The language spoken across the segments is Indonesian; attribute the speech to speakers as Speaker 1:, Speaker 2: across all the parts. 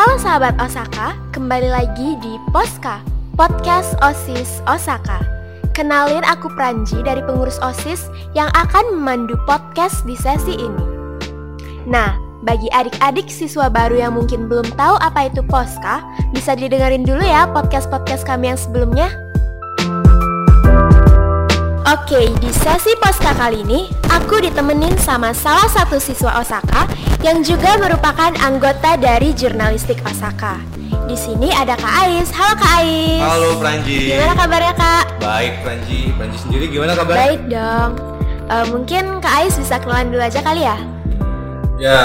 Speaker 1: Halo sahabat Osaka, kembali lagi di Poska, Podcast OSIS Osaka. Kenalin aku Pranji dari pengurus OSIS yang akan memandu podcast di sesi ini. Nah, bagi adik-adik siswa baru yang mungkin belum tahu apa itu Poska, bisa didengerin dulu ya podcast-podcast kami yang sebelumnya. Oke, di sesi Poska kali ini, aku ditemenin sama salah satu siswa Osaka yang juga merupakan anggota dari jurnalistik Osaka. Di sini ada Kak Ais. Halo Kak Ais.
Speaker 2: Halo Franji.
Speaker 1: Gimana kabarnya Kak?
Speaker 2: Baik Franji. Franji sendiri gimana kabarnya?
Speaker 1: Baik dong. Uh, mungkin Kak Ais bisa kenalan dulu aja kali ya?
Speaker 2: Ya,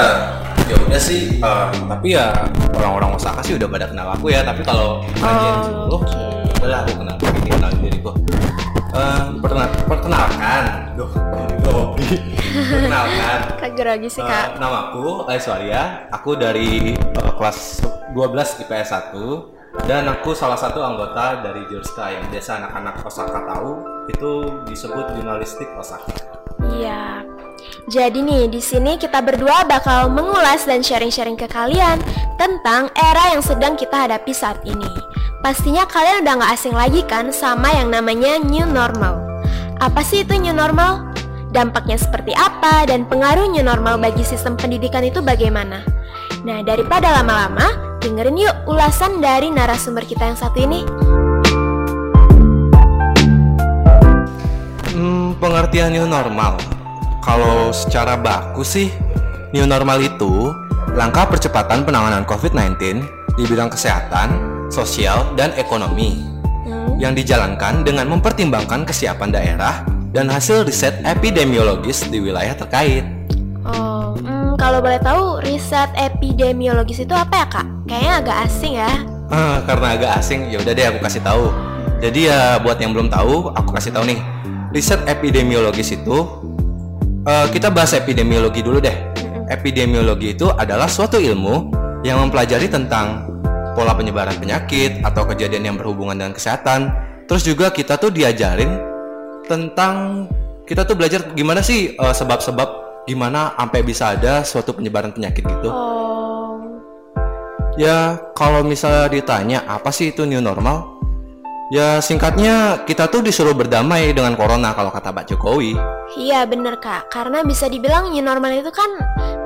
Speaker 2: ya udah sih. Uh, tapi ya orang-orang Osaka sih udah pada kenal aku ya. Tapi kalau Franji
Speaker 1: Oh,
Speaker 2: dulu,
Speaker 1: oke.
Speaker 2: udah aku kenal. Kenalin diriku. Uh, pertena- perkenalkan. Duh, ini perkenalkan.
Speaker 1: Kak grogi sih
Speaker 2: Uh,
Speaker 1: Kak.
Speaker 2: nama aku Aiswarya. Aku dari uh, kelas 12 IPS 1 dan aku salah satu anggota dari Jurska yang biasa anak-anak Osaka tahu itu disebut jurnalistik Osaka.
Speaker 1: Iya. Jadi nih, di sini kita berdua bakal mengulas dan sharing-sharing ke kalian tentang era yang sedang kita hadapi saat ini. Pastinya kalian udah nggak asing lagi kan sama yang namanya new normal. Apa sih itu new normal? Dampaknya seperti apa dan pengaruh new normal bagi sistem pendidikan itu bagaimana? Nah, daripada lama-lama, dengerin yuk ulasan dari narasumber kita yang satu ini.
Speaker 2: Hmm, pengertian new normal. Kalau secara baku sih, new normal itu langkah percepatan penanganan COVID-19 di bidang kesehatan, sosial, dan ekonomi
Speaker 1: Hmm,
Speaker 2: yang dijalankan dengan mempertimbangkan kesiapan daerah dan hasil riset epidemiologis di wilayah terkait.
Speaker 1: Oh, hmm, kalau boleh tahu riset epidemiologis itu apa ya kak? Kayaknya agak asing ya.
Speaker 2: Ah, karena agak asing, ya udah deh aku kasih tahu. Jadi ya buat yang belum tahu, aku kasih tahu nih. Riset epidemiologis itu eh, kita bahas epidemiologi dulu deh. Epidemiologi itu adalah suatu ilmu yang mempelajari tentang pola penyebaran penyakit atau kejadian yang berhubungan dengan kesehatan. Terus juga kita tuh diajarin tentang kita tuh belajar gimana sih eh, sebab-sebab gimana sampai bisa ada suatu penyebaran penyakit gitu.
Speaker 1: Oh,
Speaker 2: Ya, kalau misalnya ditanya apa sih itu new normal? Ya, singkatnya kita tuh disuruh berdamai dengan corona kalau kata Pak Jokowi.
Speaker 1: iya bener kak. Karena bisa dibilang new normal itu kan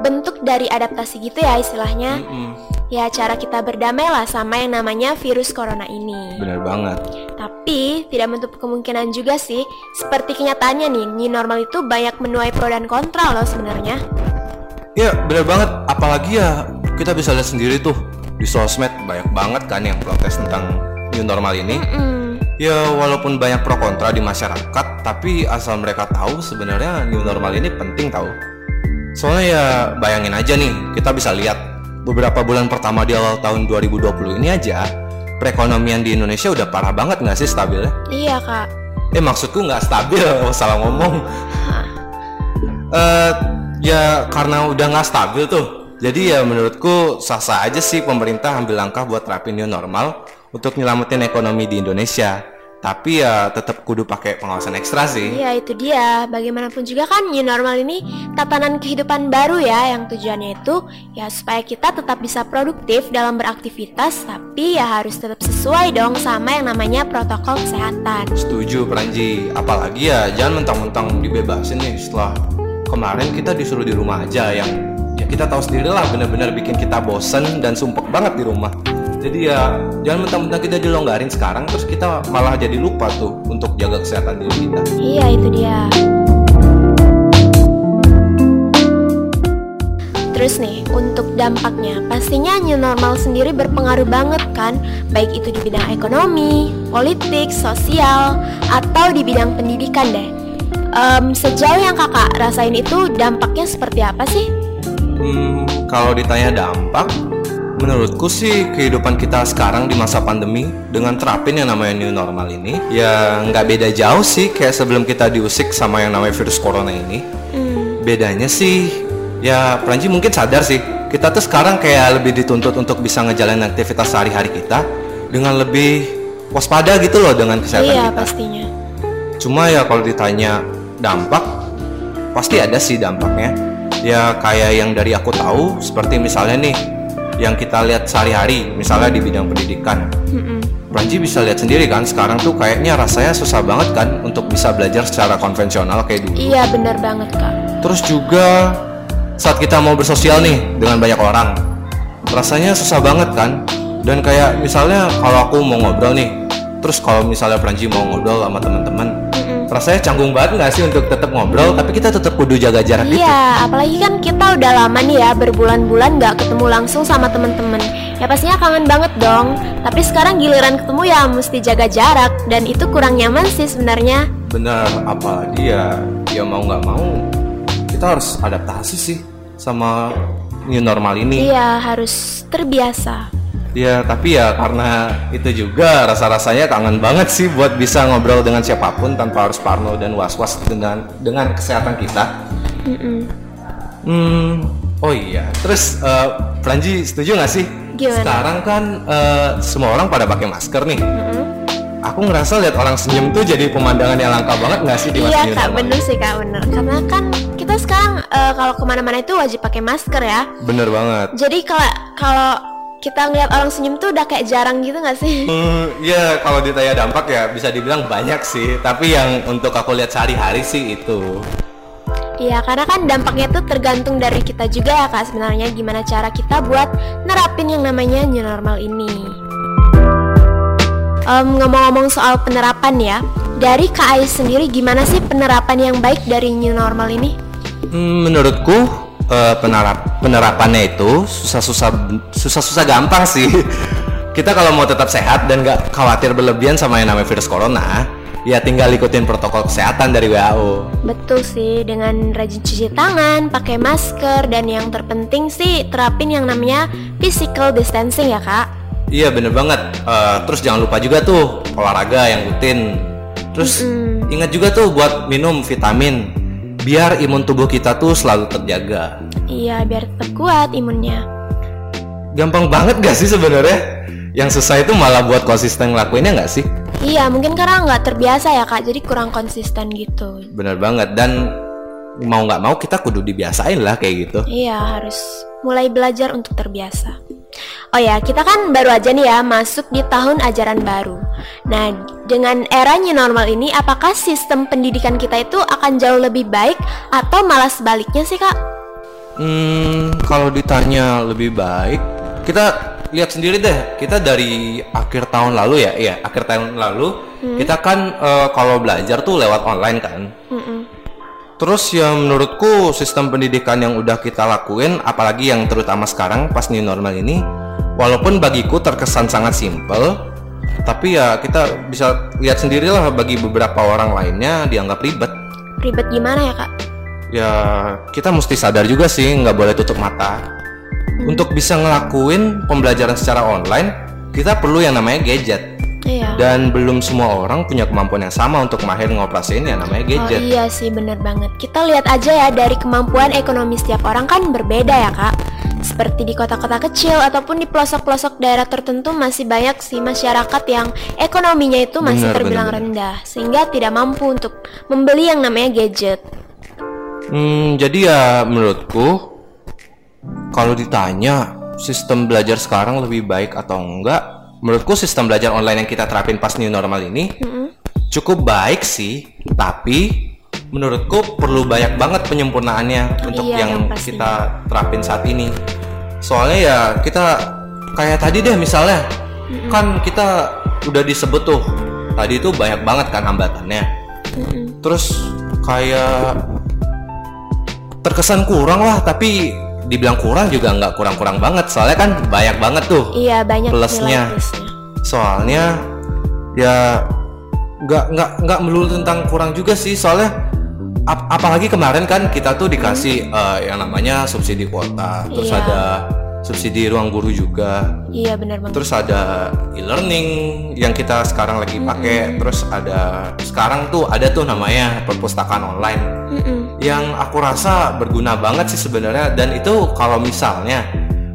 Speaker 1: bentuk dari adaptasi gitu ya istilahnya.
Speaker 2: Mm-mm,
Speaker 1: Ya cara kita berdamai lah sama yang namanya virus corona ini.
Speaker 2: bener banget.
Speaker 1: Tapi tidak menutup kemungkinan juga sih. Seperti kenyataannya nih, new normal itu banyak menuai pro dan kontra loh sebenarnya.
Speaker 2: Ya, bener banget. Apalagi ya kita bisa lihat sendiri tuh di sosmed banyak banget kan yang protes tentang new normal ini.
Speaker 1: Hmm,
Speaker 2: Ya, walaupun banyak pro kontra di masyarakat, tapi asal mereka tahu sebenarnya new normal ini penting tahu. Soalnya ya bayangin aja nih, kita bisa lihat beberapa bulan pertama di awal tahun 2020 ini aja, perekonomian di Indonesia udah parah banget nggak sih stabilnya?
Speaker 1: iya kak.
Speaker 2: Eh maksudku nggak stabil, salah ngomong. Eh ya karena udah nggak stabil tuh. Jadi ya menurutku sah-sah aja sih pemerintah ambil langkah buat terapin new normal untuk nyelamatin ekonomi di Indonesia. Tapi ya tetap kudu pakai pengawasan ekstra sih.
Speaker 1: Iya itu dia, bagaimanapun juga kan new normal ini tatanan kehidupan baru ya yang tujuannya itu ya supaya kita tetap bisa produktif dalam beraktivitas tapi ya harus tetap sesuai dong sama yang namanya protokol kesehatan.
Speaker 2: Setuju Pranji, apalagi ya jangan mentang-mentang dibebasin nih setelah kemarin kita disuruh di rumah aja yang ya kita tahu sendiri lah bener-bener bikin kita bosen dan sumpek banget di rumah. Jadi ya jangan mentang-mentang kita dilonggarin sekarang terus kita malah jadi lupa tuh untuk jaga kesehatan diri kita.
Speaker 1: Iya itu dia. Terus nih, untuk dampaknya, pastinya new normal sendiri berpengaruh banget kan, baik itu di bidang ekonomi, politik, sosial, atau di bidang pendidikan deh. Em, sejauh yang kakak rasain itu dampaknya seperti apa sih?
Speaker 2: Hmm, kalau ditanya dampak, menurutku sih kehidupan kita sekarang di masa pandemi dengan terapin yang namanya new normal ini ya nggak beda jauh sih kayak sebelum kita diusik sama yang namanya virus corona ini.
Speaker 1: Hmm,
Speaker 2: Bedanya sih ya Pranji mungkin sadar sih kita tuh sekarang kayak lebih dituntut untuk bisa ngejalanin aktivitas sehari-hari kita dengan lebih waspada gitu loh dengan kesehatan
Speaker 1: iya
Speaker 2: kita.
Speaker 1: pastinya.
Speaker 2: Cuma ya kalau ditanya dampak, pasti ada sih dampaknya. Ya kayak yang dari aku tahu, seperti misalnya nih, yang kita lihat sehari-hari misalnya di bidang pendidikan. Pranji bisa lihat sendiri kan sekarang tuh kayaknya rasanya susah banget kan untuk bisa belajar secara konvensional kayak dulu
Speaker 1: Iya bener banget kak.
Speaker 2: terus juga saat kita mau bersosial nih dengan banyak orang rasanya susah banget kan dan kayak misalnya kalau aku mau ngobrol nih terus kalau misalnya Pranji mau ngobrol sama teman-teman. Rasanya canggung banget nggak sih untuk tetap ngobrol tapi kita tetap kudu jaga jarak gitu
Speaker 1: Iya, apalagi kan kita udah lama nih ya berbulan-bulan nggak ketemu langsung sama temen-temen. Ya pastinya kangen banget dong. Tapi sekarang giliran ketemu ya mesti jaga jarak dan itu kurang nyaman sih sebenarnya.
Speaker 2: bener apalagi ya ya mau nggak mau kita harus adaptasi sih sama new normal ini
Speaker 1: Iya, harus terbiasa.
Speaker 2: Ya tapi ya karena itu juga rasa-rasanya kangen banget sih buat bisa ngobrol dengan siapa pun tanpa harus parno dan was-was dengan dengan kesehatan kita
Speaker 1: Mm-mm.
Speaker 2: hmm oh iya terus eh, Franji setuju nggak sih
Speaker 1: Gimana?
Speaker 2: sekarang kan eh, semua orang pada pakai masker nih
Speaker 1: Mm-mm.
Speaker 2: aku ngerasa lihat orang senyum tuh jadi pemandangan yang langka banget nggak sih di
Speaker 1: Iya kak, bener sih kak, bener. Karena kan kita sekarang eh, kalau ke mana-mana itu wajib pakai masker ya.
Speaker 2: bener banget
Speaker 1: Jadi kalau kalau kita ngeliat orang senyum tuh udah kayak jarang gitu nggak sih?
Speaker 2: Hmm, ya kalau ditanya dampak ya bisa dibilang banyak sih. Tapi yang untuk aku lihat sehari-hari sih itu.
Speaker 1: Iya, karena kan dampaknya tuh tergantung dari kita juga ya kak sebenarnya gimana cara kita buat nerapin yang namanya new normal ini. Em, ngomong-ngomong soal penerapan ya, dari Kak Ais sendiri gimana sih penerapan yang baik dari new normal ini?
Speaker 2: Hmm, menurutku eh, penerap penerapannya itu susah-susah susah-susah gampang sih. Kita kalau mau tetap sehat dan nggak khawatir berlebihan sama yang namanya virus corona, ya tinggal ikutin protokol kesehatan dari WHO.
Speaker 1: Betul sih, dengan rajin cuci tangan, pakai masker, dan yang terpenting sih terapin yang namanya physical distancing ya kak.
Speaker 2: Iya bener banget. Eh, terus jangan lupa juga tuh olahraga yang rutin. Terus
Speaker 1: Mm-mm.
Speaker 2: ingat juga tuh buat minum vitamin biar imun tubuh kita tuh selalu terjaga.
Speaker 1: Iya, biar tetap kuat imunnya.
Speaker 2: Gampang banget gak sih sebenarnya? Yang susah itu malah buat konsisten ngelakuinnya nggak sih?
Speaker 1: Iya, mungkin karena nggak terbiasa ya kak, jadi kurang konsisten gitu.
Speaker 2: Bener banget dan mau nggak mau kita kudu dibiasain lah kayak gitu.
Speaker 1: Iya, harus mulai belajar untuk terbiasa. Oh ya, kita kan baru aja nih ya masuk di tahun ajaran baru. Nah, dengan era new normal ini, apakah sistem pendidikan kita itu akan jauh lebih baik atau malah sebaliknya sih kak?
Speaker 2: Hmm, kalau ditanya lebih baik, kita lihat sendiri deh. Kita dari akhir tahun lalu ya, iya akhir tahun lalu kita kan eh, kalau belajar tuh lewat online kan.
Speaker 1: Mm-mm.
Speaker 2: Terus ya menurutku sistem pendidikan yang udah kita lakuin, apalagi yang terutama sekarang pas new normal ini, walaupun bagiku terkesan sangat simpel, tapi ya kita bisa lihat sendirilah bagi beberapa orang lainnya dianggap ribet.
Speaker 1: Ribet gimana ya kak?
Speaker 2: Ya kita mesti sadar juga sih, nggak boleh tutup mata. Untuk bisa ngelakuin pembelajaran secara online, kita perlu yang namanya gadget.
Speaker 1: Iya.
Speaker 2: Dan belum semua orang punya kemampuan yang sama untuk mahir ngoperasiin yang namanya
Speaker 1: Oh
Speaker 2: gadget.
Speaker 1: iya sih bener banget Kita lihat aja ya dari kemampuan ekonomi setiap orang kan berbeda ya kak Seperti di kota-kota kecil ataupun di pelosok-pelosok daerah tertentu masih banyak sih masyarakat yang ekonominya itu masih
Speaker 2: Bener,
Speaker 1: terbilang
Speaker 2: bener,
Speaker 1: rendah Sehingga tidak mampu untuk membeli yang namanya gadget
Speaker 2: Hmm, jadi ya menurutku kalau ditanya sistem belajar sekarang lebih baik atau enggak, menurutku sistem belajar online yang kita terapin pas new normal ini
Speaker 1: Mm-mm.
Speaker 2: cukup baik sih, tapi menurutku perlu banyak banget penyempurnaannya untuk
Speaker 1: Iya,
Speaker 2: yang
Speaker 1: yang
Speaker 2: kita terapin saat ini. Soalnya ya kita kayak tadi deh misalnya, kan kita udah disebut tuh tadi itu banyak banget kan hambatannya.
Speaker 1: Mm-mm.
Speaker 2: Terus kayak terkesan kurang lah, tapi dibilang kurang juga nggak kurang-kurang banget. Soalnya kan banyak banget tuh.
Speaker 1: Iya banyak
Speaker 2: Plusnya.
Speaker 1: plusnya
Speaker 2: Soalnya ya nggak nggak nggak melulu tentang kurang juga sih. Soalnya ap- apalagi kemarin kan kita tuh dikasih eh, yang namanya subsidi kuota, terus
Speaker 1: Iya.
Speaker 2: ada subsidi ruang guru juga.
Speaker 1: Iya benar banget
Speaker 2: Terus ada e-learning yang kita sekarang lagi pakai. Terus ada sekarang tuh ada tuh namanya perpustakaan online
Speaker 1: Mm-mm.
Speaker 2: yang aku rasa berguna banget sih sebenarnya dan itu kalau misalnya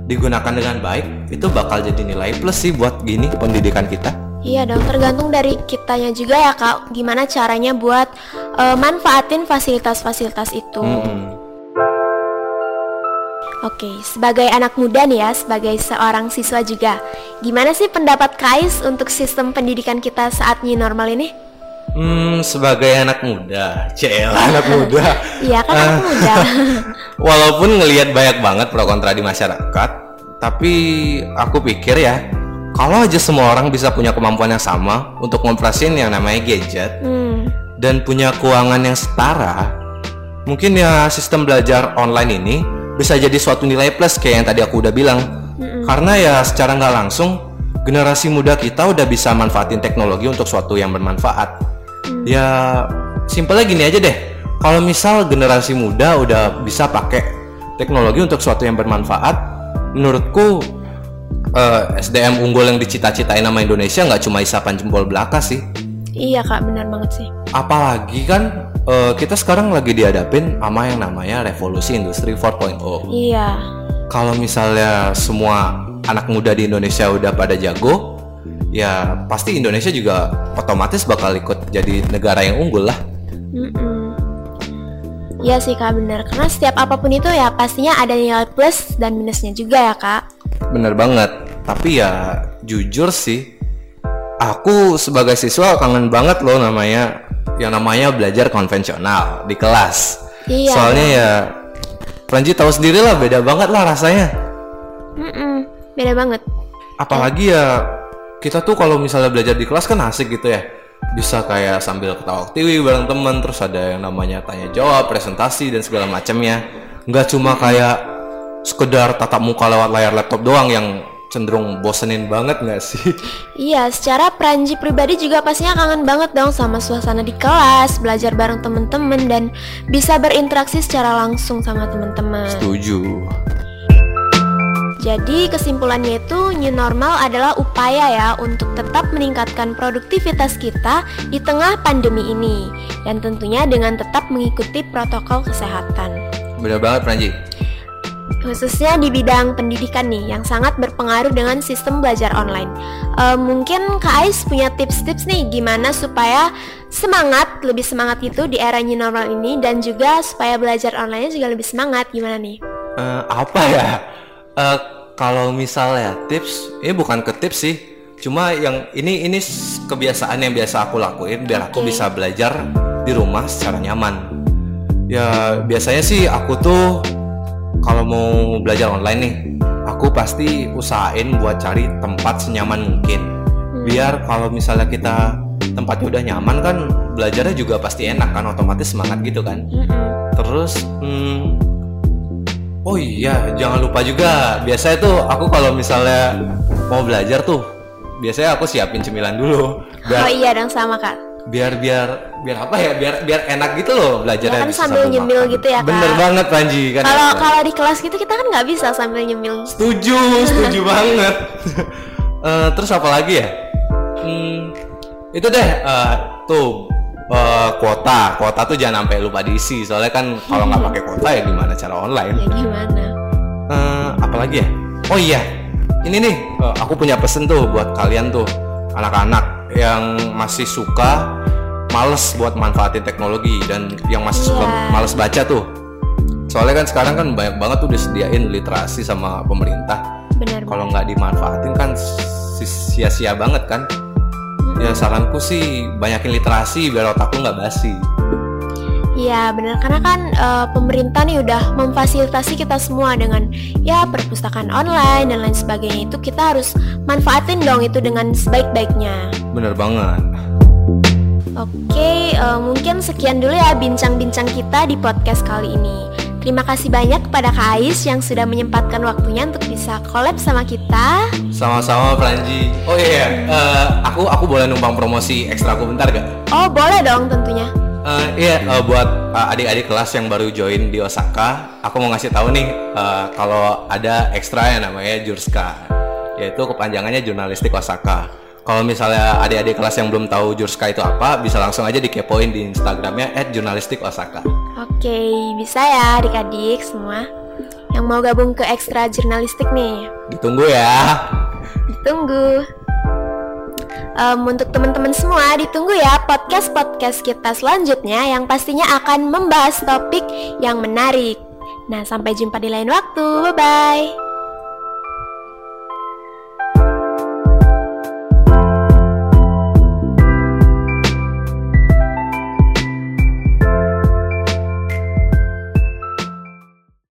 Speaker 2: digunakan dengan baik itu bakal jadi nilai plus sih buat gini pendidikan kita.
Speaker 1: Iya dong, tergantung dari kitanya juga ya kak, gimana caranya buat eh, manfaatin fasilitas-fasilitas itu.
Speaker 2: Hmm.
Speaker 1: Oke, sebagai anak muda nih ya, sebagai seorang siswa juga, gimana sih pendapat Kais untuk sistem pendidikan kita saat new normal ini?
Speaker 2: Hmm, sebagai anak muda, cel anak muda.
Speaker 1: Iya kan anak
Speaker 2: Eh,
Speaker 1: muda.
Speaker 2: Walaupun ngelihat banyak banget pro kontra di masyarakat, tapi aku pikir ya, kalau aja semua orang bisa punya kemampuan yang sama untuk ngoperasin yang namanya gadget
Speaker 1: Hmm,
Speaker 2: dan punya keuangan yang setara, mungkin ya sistem belajar online ini bisa jadi suatu nilai plus kayak yang tadi aku udah bilang. Karena ya secara nggak langsung generasi muda kita udah bisa manfaatin teknologi untuk suatu yang bermanfaat. Ya simpelnya gini aja deh. Kalau misal generasi muda udah bisa pakai teknologi untuk suatu yang bermanfaat, menurutku eh, SDM unggul yang dicita-citain nama Indonesia nggak cuma isapan jempol belaka sih
Speaker 1: iya kak, benar banget sih.
Speaker 2: apalagi kan eh, kita sekarang lagi dihadapin sama yang namanya revolusi industri 4.0
Speaker 1: Iya,
Speaker 2: kalau misalnya semua anak muda di Indonesia udah pada jago ya pasti Indonesia juga otomatis bakal ikut jadi negara yang unggul lah
Speaker 1: Mm-mm. Iya sih kak benar, karena setiap apa pun itu ya pastinya ada nilai plus dan minusnya juga ya kak.
Speaker 2: bener banget tapi ya jujur sih aku sebagai siswa kangen banget loh namanya yang namanya belajar konvensional di kelas
Speaker 1: Iya.
Speaker 2: soalnya ya Franji tahu sendiri lah beda banget lah rasanya
Speaker 1: Mm-mm, beda banget.
Speaker 2: apalagi ya kita tuh kalau misalnya belajar di kelas kan asik gitu ya bisa kayak sambil ketawa TV bareng temen terus ada yang namanya tanya jawab presentasi dan segala macamnya nggak cuma kayak sekedar tatap muka lewat layar laptop doang yang cenderung bosenin banget nggak sih
Speaker 1: Iya, secara Pranji pribadi juga pastinya kangen banget dong sama suasana di kelas, belajar bareng temen-temen dan bisa berinteraksi secara langsung sama temen-temen.
Speaker 2: setuju
Speaker 1: Jadi kesimpulannya itu new normal adalah upaya ya untuk tetap meningkatkan produktivitas kita di tengah pandemi ini dan tentunya dengan tetap mengikuti protokol kesehatan.
Speaker 2: bener banget Franji
Speaker 1: Khususnya di bidang pendidikan nih yang sangat berpengaruh dengan sistem belajar online. Eh, mungkin Kak Ais punya tips-tips nih gimana supaya semangat, lebih semangat gitu di era new normal ini dan juga supaya belajar online juga lebih semangat gimana nih?
Speaker 2: Eh, apa ya Eh, kalau misalnya tips ini bukan ke tips sih cuma yang ini ini kebiasaan yang biasa aku lakuin biar aku
Speaker 1: Oke.
Speaker 2: bisa belajar di rumah secara nyaman ya biasanya sih aku tuh kalau mau belajar online nih aku pasti usahain buat cari tempat senyaman mungkin biar kalau misalnya kita tempatnya udah nyaman kan belajarnya juga pasti enak kan otomatis semangat gitu kan
Speaker 1: Mm-mm.
Speaker 2: Terus, hmm, oh iya, jangan lupa juga. Biasanya tuh aku kalau misalnya mau belajar tuh, biasanya aku siapin cemilan dulu.
Speaker 1: Oh
Speaker 2: Biar,
Speaker 1: iya dong sama Kak.
Speaker 2: Biar, biar, biar apa ya? Biar, biar enak gitu loh belajarnya.
Speaker 1: Ya kan
Speaker 2: bisa
Speaker 1: sambil nyemil
Speaker 2: makan.
Speaker 1: gitu ya, Kak.
Speaker 2: Bener banget Panji kan.
Speaker 1: Kalau
Speaker 2: ya?
Speaker 1: kalau di kelas gitu kita kan nggak bisa sambil nyemil.
Speaker 2: Setuju, setuju banget. Eh, terus apa lagi ya? Hmm, itu deh, eh, tuh eh, kuota, kuota tuh jangan sampai lupa diisi. Soalnya kan kalau nggak pakai kuota ya gimana cara online?
Speaker 1: Ya gimana?
Speaker 2: Eh, apalagi ya? Oh iya, ini nih eh, aku punya pesen tuh buat kalian tuh anak-anak yang masih suka males buat manfaatin teknologi dan yang masih suka
Speaker 1: Iya.
Speaker 2: males baca tuh. Soalnya kan sekarang kan banyak banget tuh disediain literasi sama pemerintah. Kalau nggak dimanfaatin kan si- sia-sia banget kan. Ya saranku sih banyakin literasi biar otak lu nggak basi.
Speaker 1: Iya benar karena kan eh, pemerintah nih udah memfasilitasi kita semua dengan ya perpustakaan online dan lain sebagainya itu kita harus manfaatin dong itu dengan sebaik-baiknya.
Speaker 2: Bener banget.
Speaker 1: Oke, eh, mungkin sekian dulu ya bincang-bincang kita di podcast kali ini. Terima kasih banyak kepada Kak Ais yang sudah menyempatkan waktunya untuk bisa collab sama kita.
Speaker 2: Sama-sama Franji. Oh iya, eh, aku aku boleh numpang promosi ekstra aku bentar gak?
Speaker 1: Oh boleh dong tentunya.
Speaker 2: Eh, iya, eh, buat eh, adik-adik kelas yang baru join di Osaka, aku mau ngasih tahu nih eh, kalau ada ekstra yang namanya Jurska, yaitu kepanjangannya Jurnalistik Osaka. Kalau misalnya adik-adik kelas yang belum tahu Jurska itu apa, bisa langsung aja dikepoin di Instagramnya @jurnalistikosaka.
Speaker 1: Oke, bisa ya adik-adik semua yang mau gabung ke ekstra jurnalistik nih.
Speaker 2: Ditunggu ya.
Speaker 1: Ditunggu. Em, untuk teman-teman semua, ditunggu ya podcast-podcast kita selanjutnya yang pastinya akan membahas topik yang menarik. Nah, sampai jumpa di lain waktu. Bye-bye.